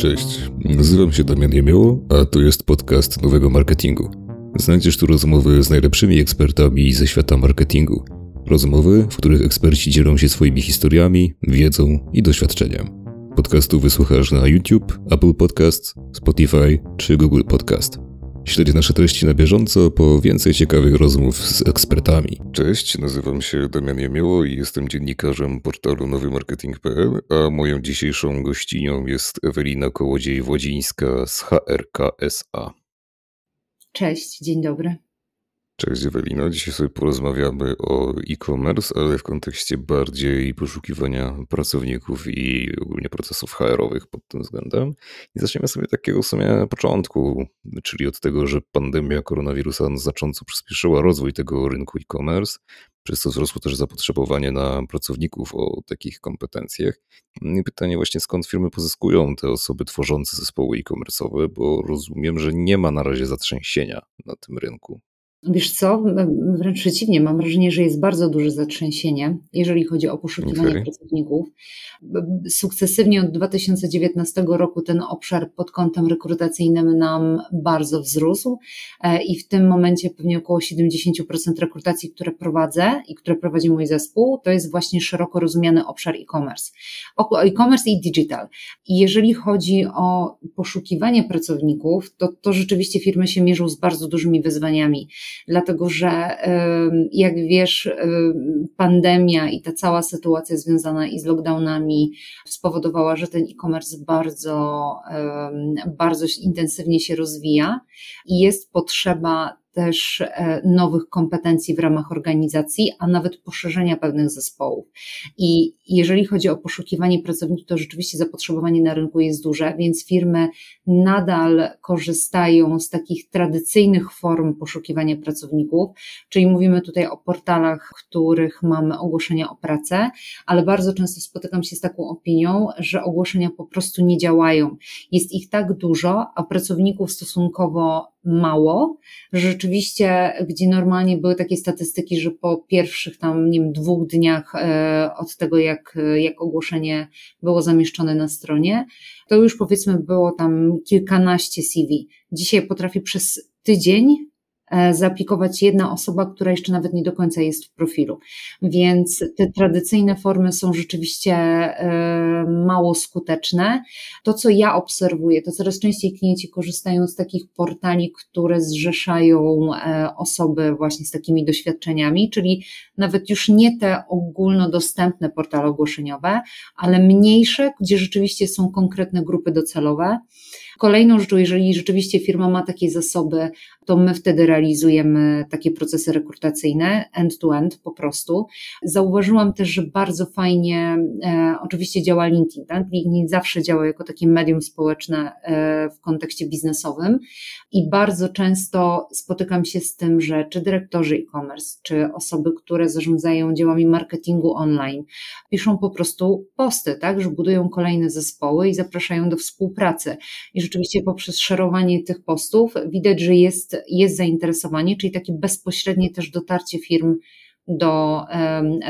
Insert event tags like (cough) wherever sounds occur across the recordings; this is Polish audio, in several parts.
Cześć, nazywam się Damian Jemioło, a to jest podcast Nowego Marketingu. Znajdziesz tu rozmowy z najlepszymi ekspertami ze świata marketingu. Rozmowy, w których eksperci dzielą się swoimi historiami, wiedzą i doświadczeniem. Podcastu wysłuchasz na YouTube, Apple Podcast, Spotify czy Google Podcast. Śledź nasze treści na bieżąco po więcej ciekawych rozmów z ekspertami. Cześć, nazywam się Damian Jemioło i jestem dziennikarzem portalu nowymarketing.pl, a moją dzisiejszą gościnią jest Ewelina Kołodziej-Włodzińska z HRKSA. Cześć, dzień dobry. Cześć Ewelino, dzisiaj sobie porozmawiamy o e-commerce, ale w kontekście bardziej poszukiwania pracowników i ogólnie procesów HR-owych pod tym względem. I zaczniemy sobie takiego w sumie początku, czyli od tego, że pandemia koronawirusa znacząco przyspieszyła rozwój tego rynku e-commerce, przez co wzrosło też zapotrzebowanie na pracowników o takich kompetencjach. I pytanie właśnie, skąd firmy pozyskują te osoby tworzące zespoły e-commerce'owe, bo rozumiem, że nie ma na razie zatrzęsienia na tym rynku. Wiesz co, wręcz przeciwnie, mam wrażenie, że jest bardzo duże zatrzęsienie, jeżeli chodzi o poszukiwanie okay. pracowników. Sukcesywnie od 2019 roku ten obszar pod kątem rekrutacyjnym nam bardzo wzrósł e, i w tym momencie pewnie około 70% rekrutacji, które prowadzę i które prowadzi mój zespół, to jest właśnie szeroko rozumiany obszar e-commerce. E-commerce i digital. I jeżeli chodzi o poszukiwanie pracowników, to, to rzeczywiście firmy się mierzą z bardzo dużymi wyzwaniami dlatego że jak wiesz, pandemia i ta cała sytuacja związana i z lockdownami spowodowała, że ten e-commerce bardzo, bardzo intensywnie się rozwija i jest potrzeba też e, nowych kompetencji w ramach organizacji, a nawet poszerzenia pewnych zespołów. I jeżeli chodzi o poszukiwanie pracowników, to rzeczywiście zapotrzebowanie na rynku jest duże, więc firmy nadal korzystają z takich tradycyjnych form poszukiwania pracowników, czyli mówimy tutaj o portalach, w których mamy ogłoszenia o pracę, ale bardzo często spotykam się z taką opinią, że ogłoszenia po prostu nie działają. Jest ich tak dużo, a pracowników stosunkowo mało. Rzeczywiście, gdzie normalnie były takie statystyki, że po pierwszych tam, nie wiem, dwóch dniach e, od tego, jak, jak ogłoszenie było zamieszczone na stronie, to już powiedzmy było tam kilkanaście CV. Dzisiaj potrafi przez tydzień zaaplikować jedna osoba, która jeszcze nawet nie do końca jest w profilu. Więc te tradycyjne formy są rzeczywiście e, mało skuteczne. To, co ja obserwuję, to coraz częściej klienci korzystają z takich portali, które zrzeszają e, osoby właśnie z takimi doświadczeniami, czyli nawet już nie te ogólnodostępne portale ogłoszeniowe, ale mniejsze, gdzie rzeczywiście są konkretne grupy docelowe. Kolejną rzeczą, jeżeli rzeczywiście firma ma takie zasoby, to my wtedy realizujemy takie procesy rekrutacyjne end-to-end po prostu. Zauważyłam też, że bardzo fajnie e, oczywiście działa LinkedIn. Tak? LinkedIn zawsze działa jako takie medium społeczne e, w kontekście biznesowym i bardzo często spotykam się z tym, że czy dyrektorzy e-commerce, czy osoby, które zarządzają działami marketingu online, piszą po prostu posty, tak, że budują kolejne zespoły i zapraszają do współpracy. I rzeczywiście poprzez szerowanie tych postów widać, że jest, jest zainteresowanie, czyli takie bezpośrednie też dotarcie firm do,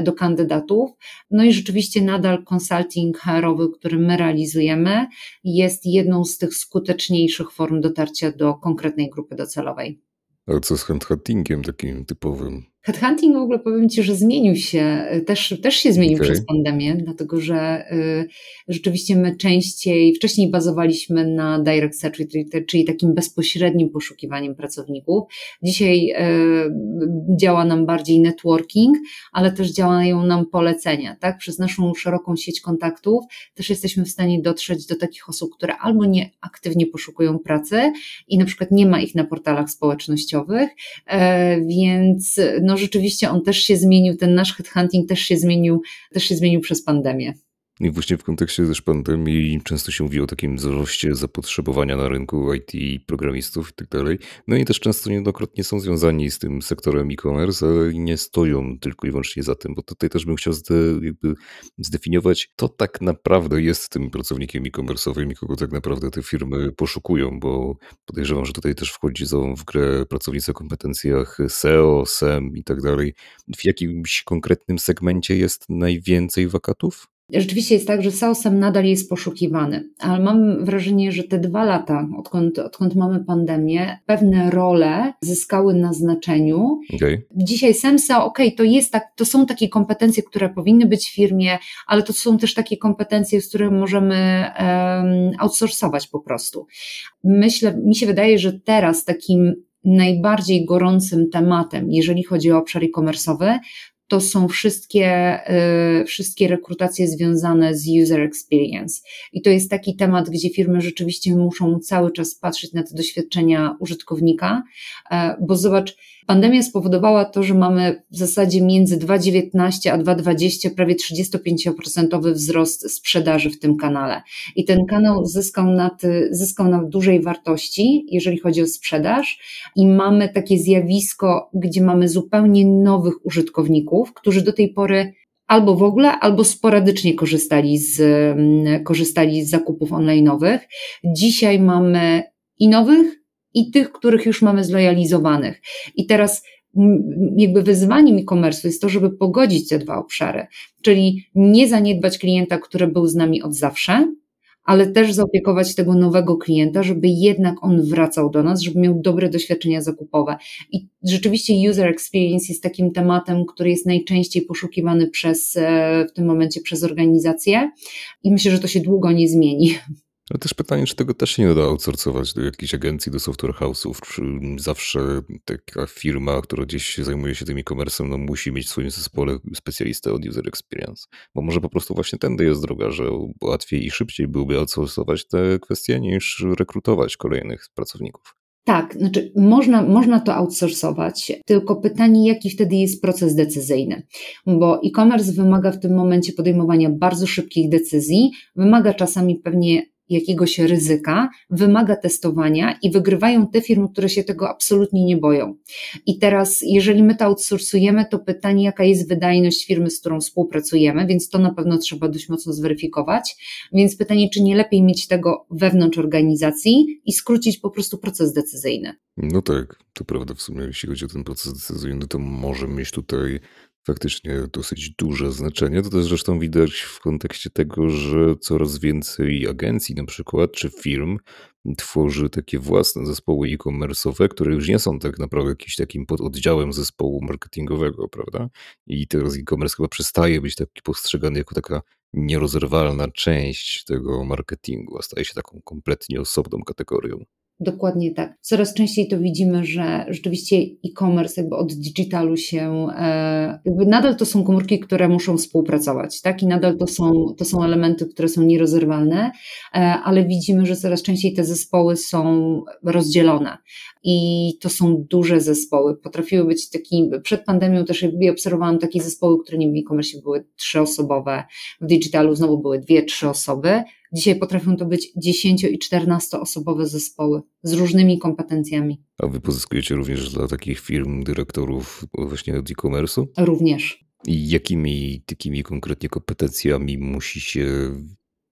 do kandydatów. No i rzeczywiście nadal consulting HR-owy, który my realizujemy, jest jedną z tych skuteczniejszych form dotarcia do konkretnej grupy docelowej. A co z handhuntingiem takim typowym? Headhunting w ogóle powiem Ci, że zmienił się, też, też się zmienił okay. przez pandemię, dlatego że y, rzeczywiście my częściej, wcześniej bazowaliśmy na direct search, czyli, czyli takim bezpośrednim poszukiwaniem pracowników. Dzisiaj y, działa nam bardziej networking, ale też działają nam polecenia, tak? Przez naszą szeroką sieć kontaktów też jesteśmy w stanie dotrzeć do takich osób, które albo nie aktywnie poszukują pracy i na przykład nie ma ich na portalach społecznościowych, y, więc no, no rzeczywiście on też się zmienił, ten nasz headhunting też się zmienił, też się zmienił przez pandemię. I właśnie w kontekście też pandemii często się mówi o takim wzroście zapotrzebowania na rynku IT, programistów i tak dalej. No i też często niejednokrotnie są związani z tym sektorem e-commerce, ale nie stoją tylko i wyłącznie za tym, bo tutaj też bym chciał zde, zdefiniować, to tak naprawdę jest tym pracownikiem e-commerce'owym i kogo tak naprawdę te firmy poszukują, bo podejrzewam, że tutaj też wchodzi w grę pracownicy o kompetencjach SEO, SEM i tak dalej. W jakimś konkretnym segmencie jest najwięcej wakatów? Rzeczywiście jest tak, że SAOSem nadal jest poszukiwany, ale mam wrażenie, że te dwa lata, odkąd, odkąd mamy pandemię, pewne role zyskały na znaczeniu. Okay. Dzisiaj SEMSA, ok, to, jest tak, to są takie kompetencje, które powinny być w firmie, ale to są też takie kompetencje, z których możemy um, outsourcować po prostu. Myślę, mi się wydaje, że teraz takim najbardziej gorącym tematem, jeżeli chodzi o obszar e-commerce'owy, to są wszystkie, y, wszystkie rekrutacje związane z user experience. I to jest taki temat, gdzie firmy rzeczywiście muszą cały czas patrzeć na te doświadczenia użytkownika, e, bo zobacz, Pandemia spowodowała to, że mamy w zasadzie między 2,19 a 2,20 prawie 35% wzrost sprzedaży w tym kanale. I ten kanał zyskał na, zyskał na dużej wartości, jeżeli chodzi o sprzedaż, i mamy takie zjawisko, gdzie mamy zupełnie nowych użytkowników, którzy do tej pory albo w ogóle, albo sporadycznie korzystali z, mm, korzystali z zakupów online'owych. Dzisiaj mamy i nowych, i tych, których już mamy zlojalizowanych. I teraz jakby wyzwaniem e-commerce jest to, żeby pogodzić te dwa obszary, czyli nie zaniedbać klienta, który był z nami od zawsze, ale też zaopiekować tego nowego klienta, żeby jednak on wracał do nas, żeby miał dobre doświadczenia zakupowe. I rzeczywiście user experience jest takim tematem, który jest najczęściej poszukiwany przez, e, w tym momencie przez organizacje i myślę, że to się długo nie zmieni. Ale też pytanie, czy tego też nie da outsourcować do jakiejś agencji, do software house'ów. Czy zawsze taka firma, która gdzieś zajmuje się tym e-commerce'em, no musi mieć w swoim zespole specjalistę od user experience. Bo może po prostu właśnie tędy jest droga, że łatwiej i szybciej byłoby outsourcować te kwestie, niż rekrutować kolejnych pracowników. Tak, znaczy można, można to outsourcować, tylko pytanie, jaki wtedy jest proces decyzyjny, bo e-commerce wymaga w tym momencie podejmowania bardzo szybkich decyzji, wymaga czasami pewnie jakiegoś ryzyka, wymaga testowania i wygrywają te firmy, które się tego absolutnie nie boją. I teraz, jeżeli my to outsourcujemy, to pytanie, jaka jest wydajność firmy, z którą współpracujemy, więc to na pewno trzeba dość mocno zweryfikować. Więc pytanie, czy nie lepiej mieć tego wewnątrz organizacji i skrócić po prostu proces decyzyjny. No tak, to prawda. W sumie, jeśli chodzi o ten proces decyzyjny, to może mieć tutaj faktycznie dosyć duże znaczenie. To też zresztą widać w kontekście tego, że coraz więcej agencji na przykład, czy firm tworzy takie własne zespoły e-commerce'owe, które już nie są tak naprawdę jakimś takim pododdziałem zespołu marketingowego, prawda? I teraz e-commerce chyba przestaje być taki postrzegany jako taka nierozerwalna część tego marketingu, a staje się taką kompletnie osobną kategorią. Dokładnie tak. Coraz częściej to widzimy, że rzeczywiście e-commerce jakby od digitalu się, e, jakby nadal to są komórki, które muszą współpracować, tak? I nadal to są, to są elementy, które są nierozerwalne, e, ale widzimy, że coraz częściej te zespoły są rozdzielone. I to są duże zespoły. Potrafiły być taki, przed pandemią też obserwowałam takie zespoły, które nie w e-commerce były trzyosobowe, w digitalu znowu były dwie, trzy osoby, Dzisiaj potrafią to być 10 i 14 osobowe zespoły z różnymi kompetencjami. A wy pozyskujecie również dla takich firm dyrektorów właśnie od e-commerce'u? Również. I jakimi takimi konkretnie kompetencjami musi się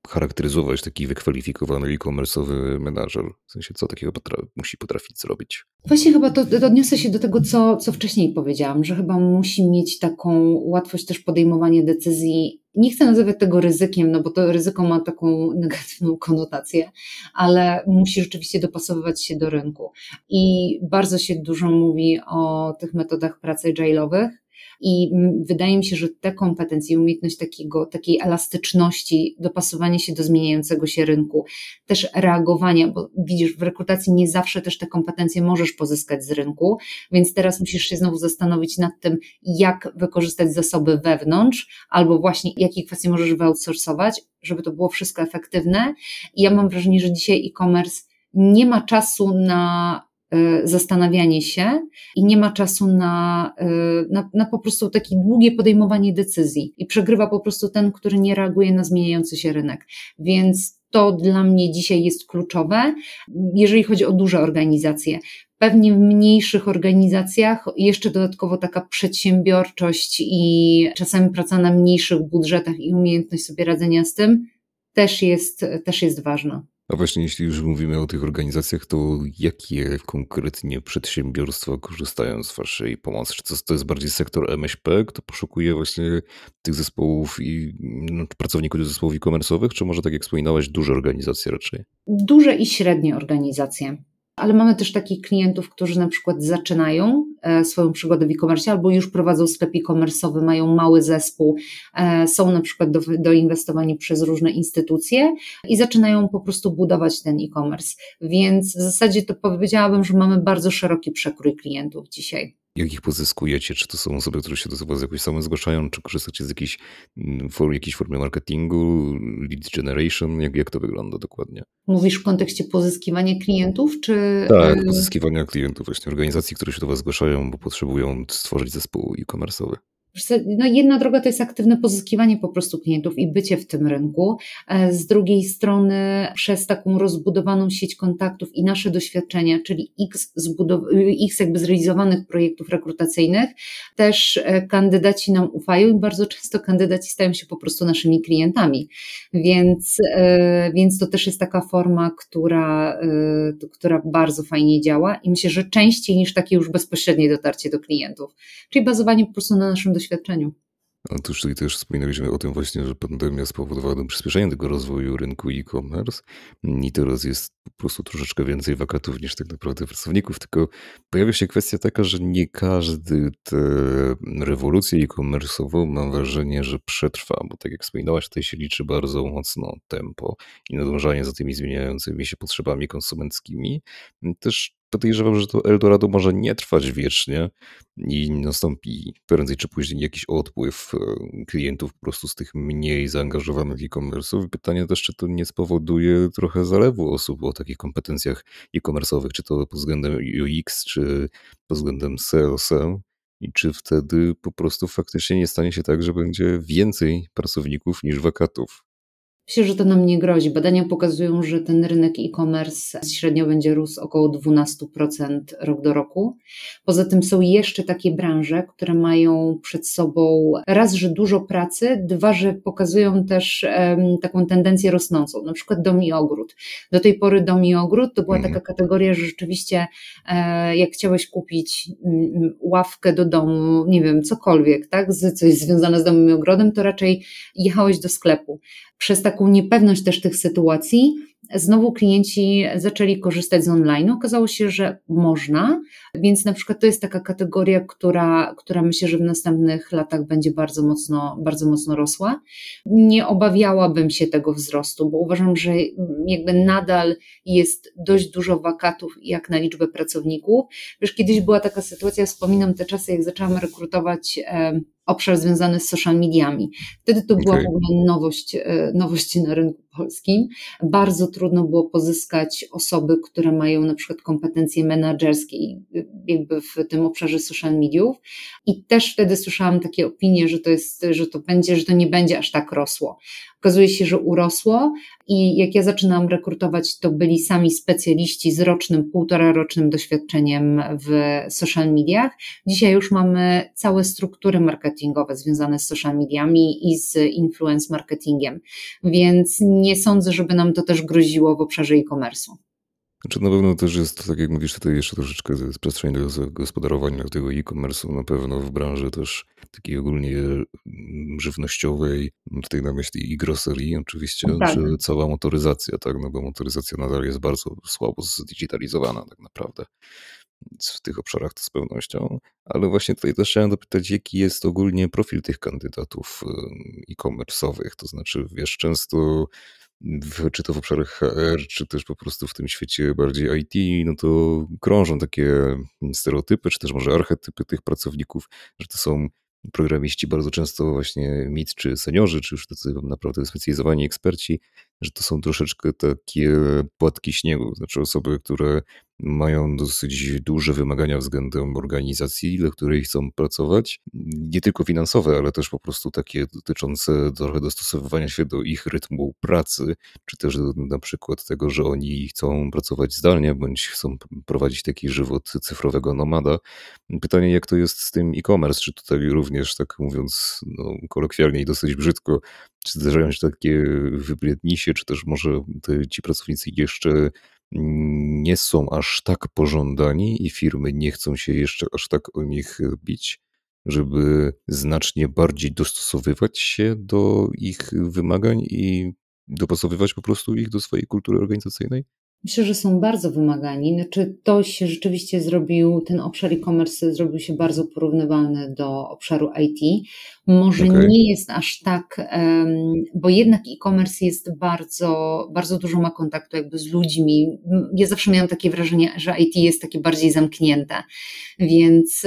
charakteryzować taki wykwalifikowany e-commerce'owy menadżer? W sensie, co takiego potra musi potrafić zrobić? Właśnie chyba to, to odniosę się do tego, co, co wcześniej powiedziałam, że chyba musi mieć taką łatwość też podejmowania decyzji. Nie chcę nazywać tego ryzykiem, no bo to ryzyko ma taką negatywną konotację, ale musi rzeczywiście dopasowywać się do rynku. I bardzo się dużo mówi o tych metodach pracy agile'owych, i wydaje mi się, że te kompetencje, umiejętność takiego, takiej elastyczności, dopasowania się do zmieniającego się rynku, też reagowania, bo widzisz, w rekrutacji nie zawsze też te kompetencje możesz pozyskać z rynku, więc teraz musisz się znowu zastanowić nad tym, jak wykorzystać zasoby wewnątrz, albo właśnie jakie kwestie możesz wyoutsourcować, żeby to było wszystko efektywne. I ja mam wrażenie, że dzisiaj e-commerce nie ma czasu na zastanawianie się i nie ma czasu na, y, na, na, po prostu takie długie podejmowanie decyzji i przegrywa po prostu ten, który nie reaguje na zmieniający się rynek. Więc to dla mnie dzisiaj jest kluczowe, jeżeli chodzi o duże organizacje. Pewnie w mniejszych organizacjach jeszcze dodatkowo taka przedsiębiorczość i czasami praca na mniejszych budżetach i umiejętność sobie radzenia z tym też jest, też jest ważna. A właśnie jeśli już mówimy o tych organizacjach, to jakie konkretnie przedsiębiorstwa korzystają z waszej pomocy? Czy to, to jest bardziej sektor MŚP, kto poszukuje właśnie tych zespołów i no, pracowników zespołów e-commerce'owych, czy może tak jak wspominałeś, duże organizacje raczej? Duże i średnie organizacje ale mamy też takich klientów, którzy na przykład zaczynają e, swoją przygodę w e-commerce albo już prowadzą sklep e-commerce'owy, mają mały zespół, e, są na przykład do, doinwestowani przez różne instytucje i zaczynają po prostu budować ten e-commerce. Więc w zasadzie to powiedziałabym, że mamy bardzo szeroki przekrój klientów dzisiaj jak ich pozyskujecie? Czy to są osoby, które się do Was jakoś same zgłaszają, czy korzystacie z jakiejś, mm, form, jakiejś formy marketingu, lead generation? Jak, jak to wygląda dokładnie? Mówisz w kontekście pozyskiwania klientów, czy... Tak, pozyskiwania klientów, właśnie organizacji, które się do Was zgłaszają, bo potrzebują stworzyć zespół e-commerce'owy. No jedna droga to jest aktywne pozyskiwanie po prostu klientów i bycie w tym rynku. E, z drugiej strony przez taką rozbudowaną sieć kontaktów i nasze doświadczenia, czyli x, x jakby zrealizowanych projektów rekrutacyjnych, też e, kandydaci nam ufają i bardzo często kandydaci stają się po prostu naszymi klientami. Więc, e, więc to też jest taka forma, która, która bardzo fajnie działa i myślę, że częściej niż takie już bezpośrednie dotarcie do klientów. Czyli bazowanie po prostu na naszym doświadczeniu. Otóż tutaj też wspominaliśmy o tym właśnie, że pandemia spowodowała przyspieszenie tego rozwoju rynku e-commerce i teraz jest po prostu troszeczkę więcej wakatów niż tak naprawdę pracowników, tylko pojawia się kwestia taka, że nie każdy tę rewolucję e-commerce'ową mam wrażenie, że przetrwa, bo tak jak wspominałaś, tutaj się liczy bardzo mocno tempo i nadążanie za tymi zmieniającymi się potrzebami konsumenckimi. Też podejrzewam, że to Eldorado może nie trwać wiecznie i nastąpi prędzej czy później jakiś odpływ e, klientów po prostu z tych mniej zaangażowanych e-commerce'ów. Pytanie też, czy to nie spowoduje trochę zalewu osób o takich kompetencjach e-commerce'owych, czy to pod względem UX, czy pod względem SEO. I czy wtedy po prostu faktycznie nie stanie się tak, że będzie więcej pracowników niż wakatów? Myślę, że to nam nie grozi. Badania pokazują, że ten rynek e-commerce średnio będzie rósł około 12% rok do roku. Poza tym są jeszcze takie branże, które mają przed sobą raz, że dużo pracy, dwa, że pokazują też um, taką tendencję rosnącą, na przykład dom i ogród. Do tej pory dom i ogród to była mhm. taka kategoria, że rzeczywiście e, jak chciałeś kupić m, ławkę do domu, nie wiem, cokolwiek, tak, co jest związane z domem i ogrodem, to raczej jechałeś do sklepu przez taką niepewność też tych sytuacji, znowu klienci zaczęli korzystać z online. Okazało się, że można, więc na przykład to jest taka kategoria, która, która myślę, że w następnych latach będzie bardzo mocno, bardzo mocno rosła. Nie obawiałabym się tego wzrostu, bo uważam, że jakby nadal jest dość dużo wakatów jak na liczbę pracowników. Wiesz, kiedyś była taka sytuacja, wspominam te czasy, jak zaczęłam rekrutować obszar związany z social mediami. Wtedy to była okay. w ogóle nowość, e, nowość na rynku polskim. Bardzo trudno było pozyskać osoby, które mają na przykład kompetencje menedżerskie jakby w tym obszarze social mediów. I też wtedy słyszałam takie opinie, że to jest, że to będzie, że to nie będzie aż tak rosło. Okazuje się, że urosło i jak ja zaczynałam rekrutować, to byli sami specjaliści z rocznym, półtora rocznym doświadczeniem w social mediach. Dzisiaj już mamy całe struktury marketingowe związane z social mediami i z influence marketingiem, więc nie sądzę, żeby nam to też groziło w obszarze e-commerce'u. Znaczy na pewno też jest, tak jak mówisz, tutaj jeszcze troszeczkę jest przestrzeń do gospodarowania tego e-commerce'u, na pewno w branży też takiej ogólnie mm, żywnościowej, tutaj na myśli i grocerii oczywiście, tak. że cała motoryzacja, tak, no bo motoryzacja nadal jest bardzo słabo zdigitalizowana tak naprawdę w tych obszarach to z pewnością, ale właśnie tutaj też chciałem dopytać, jaki jest ogólnie profil tych kandydatów e-commerce'owych, to znaczy wiesz, często w, czy to w obszarach HR, czy też po prostu w tym świecie bardziej IT, no to krążą takie stereotypy, czy też może archetypy tych pracowników, że to są programiści bardzo często właśnie mid czy seniorzy, czy już tacy naprawdę specjalizowani eksperci, że to są troszeczkę takie płatki śniegu, znaczy osoby, które mają dosyć duże wymagania względem organizacji, dla której chcą pracować. Nie tylko finansowe, ale też po prostu takie dotyczące trochę dostosowywania się do ich rytmu pracy, czy też na przykład tego, że oni chcą pracować zdalnie, bądź chcą prowadzić taki żywot cyfrowego nomada. Pytanie, jak to jest z tym e-commerce? Czy tutaj również, tak mówiąc no, kolokwialnie i dosyć brzydko, Czy zdarzają się takie wybrednisie, czy też może te, ci pracownicy jeszcze nie są aż tak pożądani i firmy nie chcą się jeszcze aż tak o nich bić, żeby znacznie bardziej dostosowywać się do ich wymagań i dopasowywać po prostu ich do swojej kultury organizacyjnej? Myślę, że są bardzo wymagani. Znaczy, to się rzeczywiście zrobił, ten obszar e-commerce zrobił się bardzo porównywalny do obszaru IT. Może okay. nie jest aż tak, bo jednak e-commerce jest bardzo, bardzo dużo ma kontaktu jakby z ludźmi. Ja zawsze miałam takie wrażenie, że IT jest takie bardziej zamknięte, więc,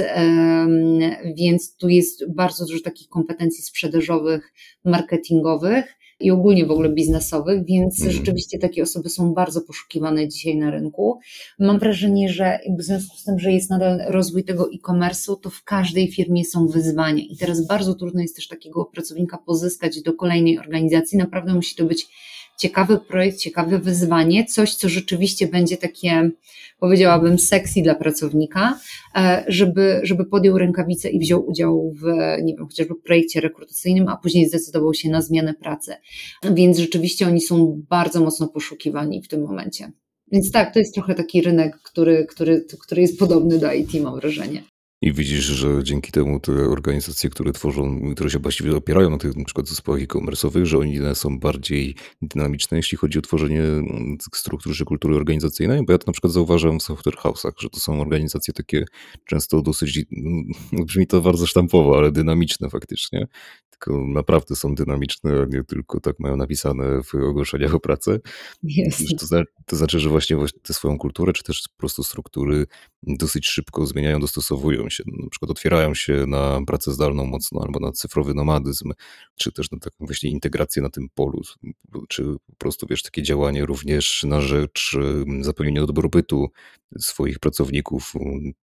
więc tu jest bardzo dużo takich kompetencji sprzedażowych, marketingowych i ogólnie w ogóle biznesowych, więc mm. rzeczywiście takie osoby są bardzo poszukiwane dzisiaj na rynku. Mam wrażenie, że w związku z tym, że jest nadal rozwój tego e-commerce'u, to w każdej firmie są wyzwania i teraz bardzo trudno jest też takiego pracownika pozyskać do kolejnej organizacji. Naprawdę musi to być ciekawy projekt, ciekawe wyzwanie, coś, co rzeczywiście będzie takie, powiedziałabym, sexy dla pracownika, e, żeby, żeby podjął rękawice i wziął udział w, nie wiem, chociażby projekcie rekrutacyjnym, a później zdecydował się na zmianę pracy. Więc rzeczywiście oni są bardzo mocno poszukiwani w tym momencie. Więc tak, to jest trochę taki rynek, który, który, który jest podobny do IT, mam wrażenie. I widzisz, że dzięki temu te organizacje, które tworzą, które się właściwie opierają na tych na przykład zespołach e-commerce'owych, że one są bardziej dynamiczne, jeśli chodzi o tworzenie mm, struktury czy kultury organizacyjnej, bo ja to na przykład zauważam w software house'ach, że to są organizacje takie często dosyć, no, (laughs) brzmi to bardzo sztampowo, ale dynamiczne faktycznie tylko naprawdę są dynamiczne, a nie tylko tak mają napisane w ogłoszeniach o pracę. Yes. To, znaczy, to znaczy, że właśnie tę swoją kulturę, czy też po prostu struktury dosyć szybko zmieniają, dostosowują się. Na przykład otwierają się na pracę zdalną mocno, albo na cyfrowy nomadyzm, czy też na taką właśnie integrację na tym polu, czy po prostu, wiesz, takie działanie również na rzecz zapewnienia dobrobytu swoich pracowników,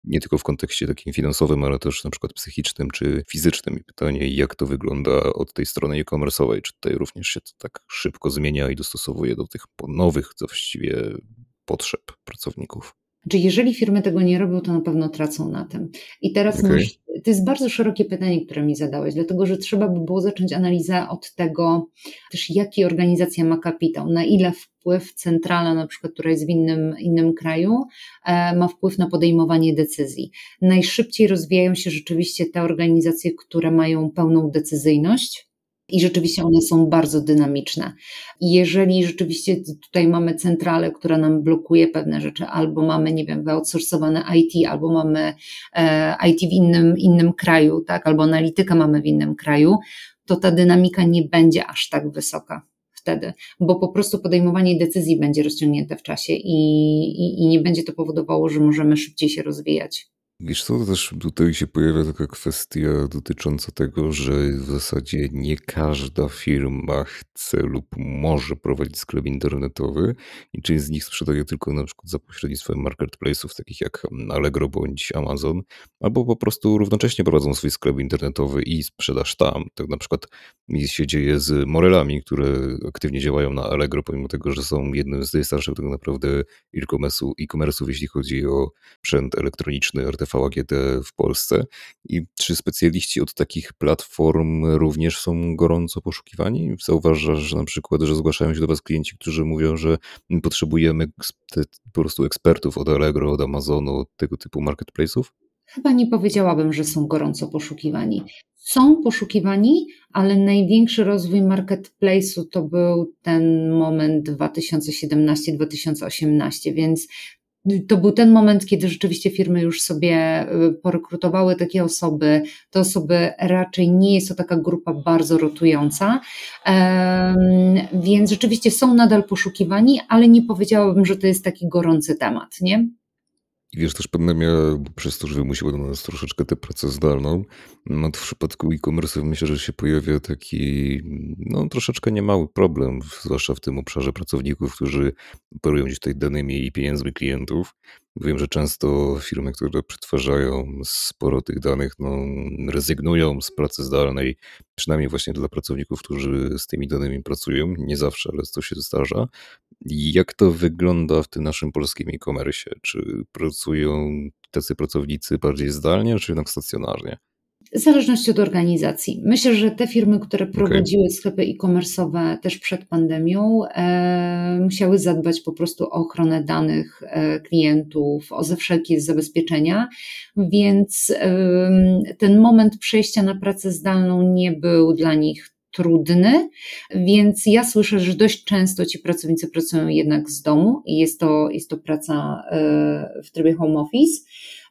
nie tylko w kontekście takim finansowym, ale też na przykład psychicznym czy fizycznym. I pytanie, jak to wygląda od tej strony e-commerce'owej, czy tutaj również się to tak szybko zmienia i dostosowuje do tych nowych właściwie potrzeb pracowników? Czy jeżeli firmy tego nie robią, to na pewno tracą na tym. I teraz okay. masz, to jest bardzo szerokie pytanie, które mi zadałeś, dlatego że trzeba by było zacząć analizę od tego, też jaki organizacja ma kapitał, na ile wpływ centrala, na przykład, która jest w innym, innym kraju, e, ma wpływ na podejmowanie decyzji. Najszybciej rozwijają się rzeczywiście te organizacje, które mają pełną decyzyjność, i rzeczywiście one są bardzo dynamiczne. Jeżeli rzeczywiście tutaj mamy centralę, która nam blokuje pewne rzeczy, albo mamy, nie wiem, wyoutsourcowane IT, albo mamy e, IT w innym, innym kraju, tak, albo analitykę mamy w innym kraju, to ta dynamika nie będzie aż tak wysoka wtedy, bo po prostu podejmowanie decyzji będzie rozciągnięte w czasie i, i, i nie będzie to powodowało, że możemy szybciej się rozwijać. Wiesz co, też tutaj się pojawia taka kwestia dotycząca tego, że w zasadzie nie każda firma chce lub może prowadzić sklep internetowy i część z nich sprzedaje tylko na przykład za pośrednictwem marketplace'ów takich jak Allegro bądź Amazon, albo po prostu równocześnie prowadzą swój sklep internetowy i sprzedaż tam. Tak na przykład się dzieje z Morelami, które aktywnie działają na Allegro, pomimo tego, że są jednym z najstarszych tak naprawdę e-commerce'ów, jeśli chodzi o sprzęt elektroniczny, artefakty VAGD w Polsce i czy specjaliści od takich platform również są gorąco poszukiwani? Zauważasz, że na przykład, że zgłaszają się do Was klienci, którzy mówią, że potrzebujemy po prostu ekspertów od Allegro, od Amazonu, od tego typu marketplace'ów? Chyba nie powiedziałabym, że są gorąco poszukiwani. Są poszukiwani, ale największy rozwój marketplace'u to był ten moment 2017-2018, więc to był ten moment, kiedy rzeczywiście firmy już sobie y, porekrutowały takie osoby. Te osoby raczej nie jest to taka grupa bardzo rotująca, więc rzeczywiście są nadal poszukiwani, ale nie powiedziałabym, że to jest taki gorący temat, nie? I wiesz, też pandemia przez to, że wymusiła do nas troszeczkę tę pracę zdalną, no to w przypadku e-commerce myślę, że się pojawia taki, no troszeczkę niemały problem, zwłaszcza w tym obszarze pracowników, którzy operują gdzieś tutaj danymi i pieniędzmi klientów. Wiem, że często firmy, które przetwarzają sporo tych danych, no, rezygnują z pracy zdalnej, przynajmniej właśnie dla pracowników, którzy z tymi danymi pracują. Nie zawsze, ale to się zdarza. Jak to wygląda w tym naszym polskim e-commerce? Czy pracują tacy pracownicy bardziej zdalnie, czy jednak stacjonarnie? W zależności od organizacji. Myślę, że te firmy, które prowadziły okay. sklepy e-commerce'owe też przed pandemią, e, musiały zadbać po prostu o ochronę danych e, klientów, o ze wszelkie zabezpieczenia, więc e, ten moment przejścia na pracę zdalną nie był dla nich trudny, więc ja słyszę, że dość często ci pracownicy pracują jednak z domu i jest to, jest to praca e, w trybie home office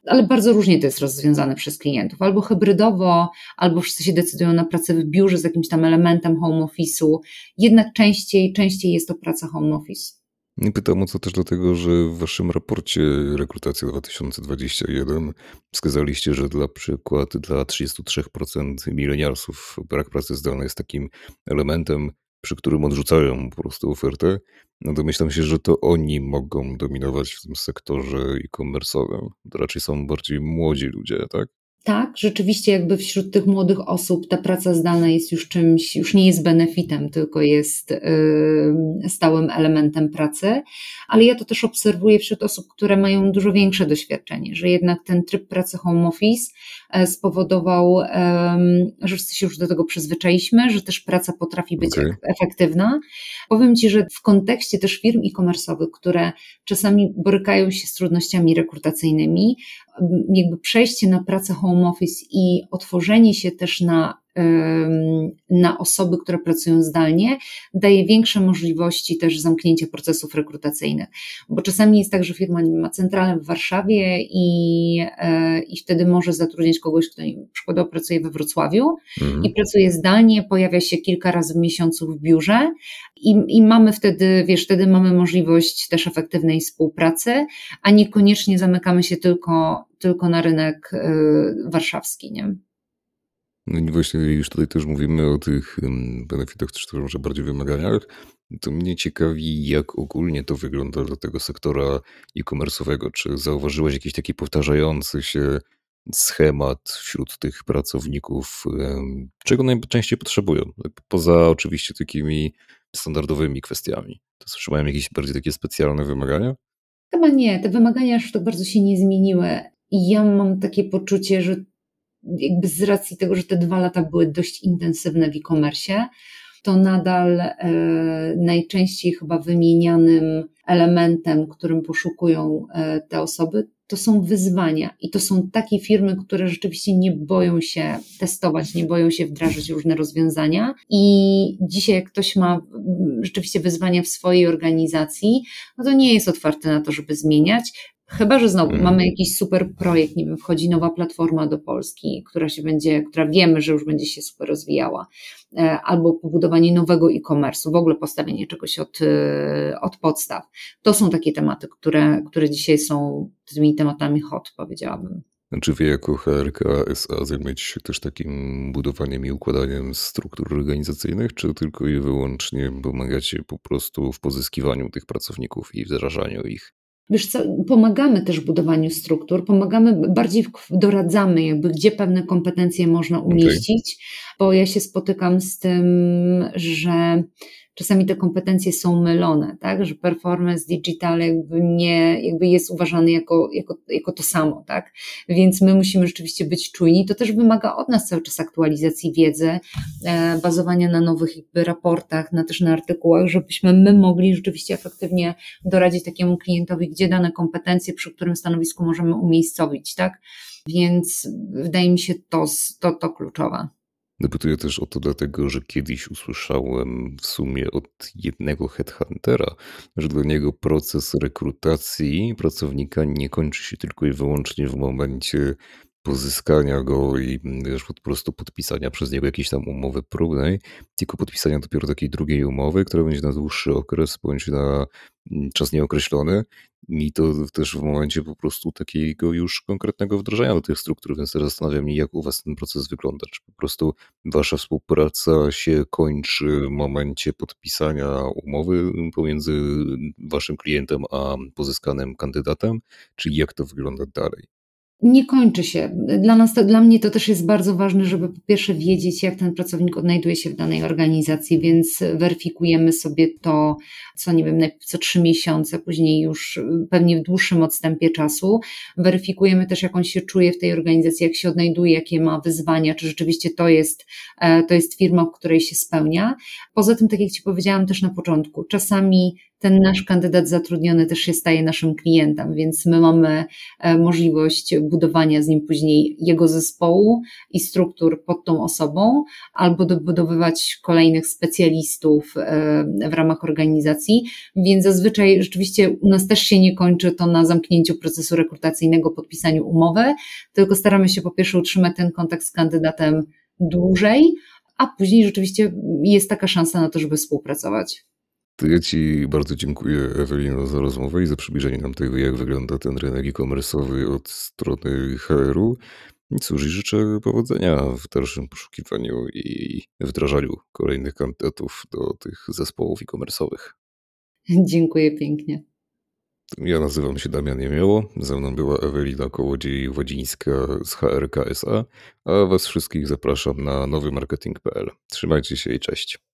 ale bardzo różnie to jest rozwiązane przez klientów. Albo hybrydowo, albo wszyscy się decydują na pracę w biurze z jakimś tam elementem home office'u. Jednak częściej, częściej jest to praca home office. I pytam o co też dlatego, że w waszym raporcie Rekrutacja 2021 wskazaliście, że dla przykład dla 33% milenialsów brak pracy zdalnej jest takim elementem, przy którym odrzucają po prostu ofertę. No domyślam się, że to oni mogą dominować w tym sektorze e-commerce'owym. To raczej są bardziej młodzi ludzie, tak? Tak, rzeczywiście jakby wśród tych młodych osób ta praca zdalna jest już czymś, już nie jest benefitem, tylko jest yy, stałym elementem pracy, ale ja to też obserwuję wśród osób, które mają dużo większe doświadczenie, że jednak ten tryb pracy home office e, spowodował, że wszyscy się już do tego przyzwyczailiśmy, że też praca potrafi być okay. efektywna. Powiem Ci, że w kontekście też firm e-commerce'owych, które czasami borykają się z trudnościami rekrutacyjnymi, jakby przejście na pracę home office i otworzenie się też na na osoby, które pracują zdalnie, daje większe możliwości też zamknięcia procesów rekrutacyjnych. Bo czasami jest tak, że firma ma centralę w Warszawie i, e, i wtedy może zatrudniać kogoś, kto przykładowo pracuje we Wrocławiu mhm. i pracuje zdalnie, pojawia się kilka razy w miesiącu w biurze i, i mamy wtedy, wiesz, wtedy mamy możliwość też efektywnej współpracy, a niekoniecznie zamykamy się tylko, tylko na rynek y, warszawski, nie? No i właśnie już tutaj też mówimy o tych benefitach, też może bardziej wymaganiach. To mnie ciekawi, jak ogólnie to wygląda dla tego sektora e-commerce'owego. Czy zauważyłeś jakiś taki powtarzający się schemat wśród tych pracowników, czego najczęściej potrzebują? Poza oczywiście takimi standardowymi kwestiami. To mają jakieś bardziej takie specjalne wymagania? Chyba nie. Te wymagania aż tak bardzo się nie zmieniły. I ja mam takie poczucie, że jakby z racji tego, że te dwa lata były dość intensywne w e-commerce, to nadal e, najczęściej chyba wymienianym elementem, którym poszukują e, te osoby, to są wyzwania i to są takie firmy, które rzeczywiście nie boją się testować, nie boją się wdrażać różne rozwiązania. I dzisiaj, jak ktoś ma rzeczywiście wyzwania w swojej organizacji, no to nie jest otwarty na to, żeby zmieniać. Chyba, że znowu mm. mamy jakiś super projekt, nie wiem, wchodzi nowa platforma do Polski, która się będzie, która wiemy, że już będzie się super rozwijała, e, albo pobudowanie nowego e-commerce'u, w ogóle postawienie czegoś od, e, od podstaw. To są takie tematy, które, które dzisiaj są tymi tematami hot, powiedziałabym. Czy wy jako HRK SA zajmujecie się też takim budowaniem i układaniem struktur organizacyjnych, czy tylko i wyłącznie pomagacie po prostu w pozyskiwaniu tych pracowników i wdrażaniu ich? Wiesz co, pomagamy też w budowaniu struktur, pomagamy, bardziej doradzamy jakby, gdzie pewne kompetencje można umieścić, okay. bo ja się spotykam z tym, że czasami te kompetencje są mylone, tak? że performance digital jakby nie, jakby jest uważany jako, jako, jako to samo, tak? Więc my musimy rzeczywiście być czujni. To też wymaga od nas cały czas aktualizacji wiedzy, e, bazowania na nowych jakby raportach, na też na artykułach, żebyśmy my mogli rzeczywiście efektywnie doradzić takiemu klientowi, gdzie dane kompetencje, przy którym stanowisku możemy umiejscowić, tak? Więc wydaje mi się to, to, to kluczowe. Dopytuję też o to dlatego, że kiedyś usłyszałem w sumie od jednego headhuntera, że dla niego proces rekrutacji pracownika nie kończy się tylko i wyłącznie w momencie pozyskania go i wiesz, po prostu podpisania przez niego jakiejś tam umowy próbnej, tylko podpisania dopiero takiej drugiej umowy, która będzie na dłuższy okres bądź na mm, czas nieokreślony i to też w momencie po prostu takiego już konkretnego wdrożenia do tych struktur, więc teraz zastanawiam się, jak u Was ten proces wygląda. Czy po prostu Wasza współpraca się kończy w momencie podpisania umowy pomiędzy Waszym klientem a pozyskanym kandydatem, czy jak to wygląda dalej? Nie kończy się. Dla nas, to, dla mnie to też jest bardzo ważne, żeby po pierwsze wiedzieć, jak ten pracownik odnajduje się w danej organizacji, więc weryfikujemy sobie to, co nie wiem, najpierw co trzy miesiące, później już pewnie w dłuższym odstępie czasu. Weryfikujemy też, jak on się czuje w tej organizacji, jak się odnajduje, jakie ma wyzwania, czy rzeczywiście to jest, e, to jest firma, w której się spełnia. Poza tym, tak jak Ci powiedziałam też na początku, czasami ten nasz kandydat zatrudniony też się staje naszym klientem, więc my mamy e, możliwość budowania z nim później jego zespołu i struktur pod tą osobą, albo dobudowywać kolejnych specjalistów e, w ramach organizacji, więc zazwyczaj rzeczywiście u nas też się nie kończy to na zamknięciu procesu rekrutacyjnego, podpisaniu umowy, tylko staramy się po pierwsze utrzymać ten kontakt z kandydatem dłużej, a później rzeczywiście jest taka szansa na to, żeby współpracować. To ja Ci bardzo dziękuję, Ewelino, za rozmowę i za przybliżenie nam tego, jak wygląda ten rynek e-commerce'owy od strony HR-u. I cóż, i życzę powodzenia w dalszym poszukiwaniu i wdrażaniu kolejnych kandydatów do tych zespołów e-commerce'owych. Dziękuję pięknie. Ja nazywam się Damian Jemioło, ze mną była Ewelina Kołodziej-Wodzińska z HRKSA, a Was wszystkich zapraszam na nowymarketing.pl. Trzymajcie się i cześć.